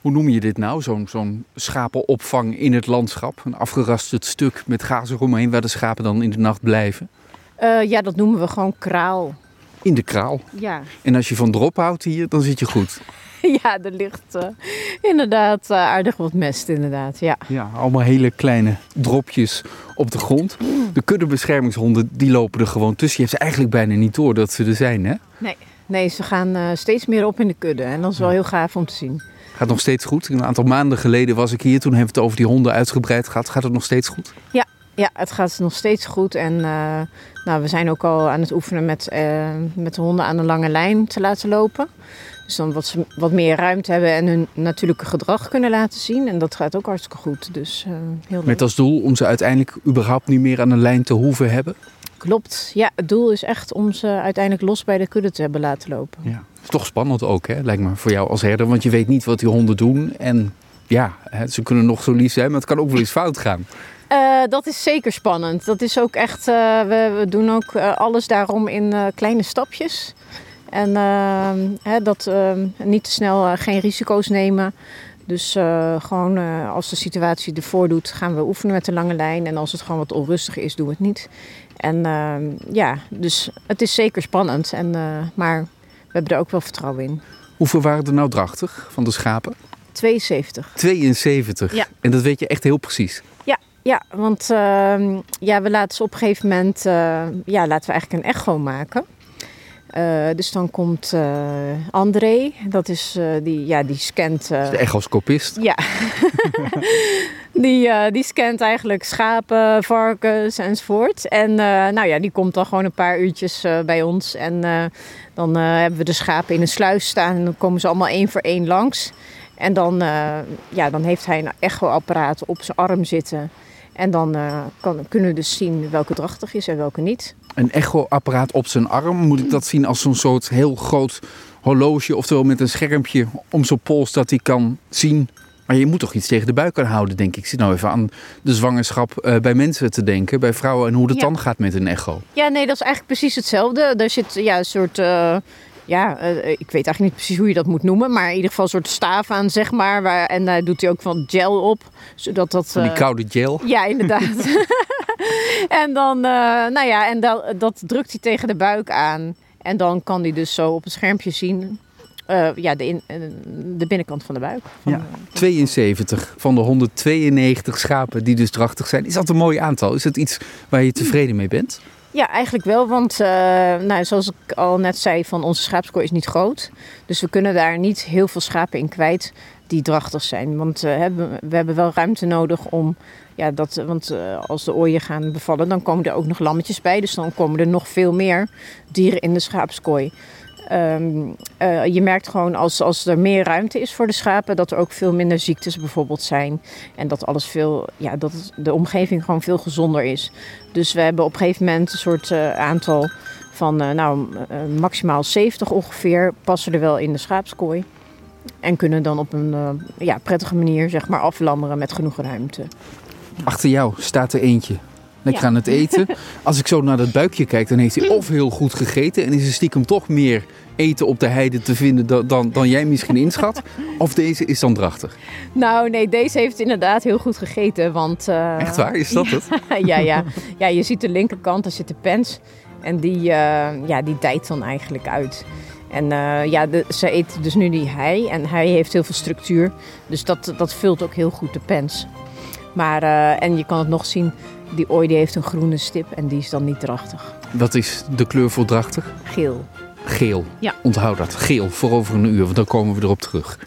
Hoe noem je dit nou? Zo'n zo'n schapenopvang in het landschap. Een afgerasterd stuk met gazen eromheen waar de schapen dan in de nacht blijven. Eh, ja, dat noemen we gewoon kraal. In de kraal. Ja, En als je van drop houdt hier, dan zit je goed. ja er ligt eh, inderdaad eh, aardig wat mest, inderdaad. Ja. Ja, allemaal hele kleine dropjes op de grond. De kuddebeschermingshonden, die lopen er gewoon tussen. Je hebt ze eigenlijk bijna niet door dat ze er zijn, hè? Nee. nee, ze gaan steeds meer op in de kudde. En dat is wel heel gaaf om te zien. Gaat nog steeds goed. Een aantal maanden geleden was ik hier. Toen hebben we het over die honden uitgebreid gehad. Gaat het nog steeds goed? Ja, het gaat nog steeds goed. En eh, nou, we zijn ook al aan het oefenen met, eh, met de honden aan de lange lijn te laten lopen. Dus dan wat ze wat meer ruimte hebben en hun natuurlijke gedrag kunnen laten zien. En dat gaat ook hartstikke goed. Dus eh, heel leuk. Met als doel om ze uiteindelijk überhaupt niet meer aan de lijn te hoeven hebben. Klopt. Ja, het doel is echt om ze uiteindelijk los bij de kudde te hebben laten lopen. Ja. Toch spannend ook, hè? Lijkt me voor jou als herder. Want je weet niet wat die honden doen. En ja, ze kunnen nog zo lief zijn, maar het kan ook wel eens fout gaan. Eh, dat is zeker spannend. Dat is ook echt, eh, we, doen ook eh, alles daarom in kleine stapjes. En hè, dat niet te snel geen risico's nemen. Dus gewoon als de situatie ervoor doet, gaan we oefenen met de lange lijn. En als het gewoon wat onrustig is, doen we het niet. En ja, dus het is zeker spannend. En, maar hebben er ook wel vertrouwen in. Hoeveel waren er nou drachtig van de schapen? 72. 72. Ja. En dat weet je echt heel precies. Ja, want ehm, ja, we laten ze op een gegeven moment, eh, ja, laten we eigenlijk een echo maken. Eh, dus dan komt eh, André, dat is eh, die, ja, die scant. De echoscopist. ja, die, die scant eigenlijk schapen, varkens enzovoort. En nou ja, die komt dan gewoon een paar uurtjes bij ons. En dan hebben we de schapen in een sluis staan en dan komen ze allemaal één voor één langs. En dan, ja, dan heeft hij een echoapparaat op zijn arm zitten. En dan kan, kunnen we dus zien welke drachtig is en welke niet. Een echoapparaat op zijn arm. Moet ik dat zien als zo'n soort heel groot horloge, oftewel met een schermpje om zijn pols dat hij kan zien. Maar je moet toch iets tegen de buik kunnen houden, denk ik. Ik zit nou even aan de zwangerschap eh, bij mensen te denken, bij vrouwen en hoe het Ja. dan gaat met een echo. Ja, nee, dat is eigenlijk precies hetzelfde. Er zit ja, een soort, eh, ja, eh, ik weet eigenlijk niet precies hoe je dat moet noemen, maar in ieder geval een soort staaf aan, zeg maar. Waar, en daar doet hij ook van gel op, zodat dat... Van die koude gel. Ja, inderdaad. en dan, eh, nou ja, en dat, dat drukt hij tegen de buik aan. En dan kan hij dus zo op het schermpje zien, eh, ja, de, eh, de binnenkant van de buik. Ja. eh, 72 van de 192 schapen die dus drachtig zijn. Is dat een mooi aantal? Is dat iets waar je tevreden mee bent? Ja, eigenlijk wel, want eh, nou, zoals ik al net zei, van onze schaapskooi is niet groot. Dus we kunnen daar niet heel veel schapen in kwijt die drachtig zijn. Want eh, we hebben wel ruimte nodig om, ja, dat, want eh, als de ooien gaan bevallen, dan komen er ook nog lammetjes bij. Dus dan komen er nog veel meer dieren in de schaapskooi. Ehm, eh, je merkt gewoon als, als er meer ruimte is voor de schapen, dat er ook veel minder ziektes bijvoorbeeld zijn. En dat alles veel, ja, dat de omgeving gewoon veel gezonder is. Dus we hebben op een gegeven moment een soort eh, aantal van eh, nou, maximaal 70 ongeveer passen er wel in de schaapskooi. En kunnen dan op een ja, prettige manier zeg maar, aflammeren met genoeg ruimte. Achter jou staat er eentje. Lekker Ja. aan het eten. Als ik zo naar dat buikje kijk, dan heeft hij of heel goed gegeten en is er stiekem toch meer eten op de heide te vinden dan, dan, dan jij misschien inschat. Of deze is dan drachtig. Nou nee, deze heeft inderdaad heel goed gegeten. Want, eh, Echt waar? Is dat het? ja, ja. ja, je ziet de linkerkant, daar zit de pens. En die, eh, ja, die dijt dan eigenlijk uit. En eh, ja, de, ze eet dus nu die hei. En hij heeft heel veel structuur. Dus dat, dat vult ook heel goed de pens. Maar, en je kan het nog zien, die ooi die heeft een groene stip. En die is dan niet drachtig. Wat is de kleur voor drachtig? Geel. Geel. Ja. Onthoud dat. Geel voor over een uur, want dan komen we erop terug.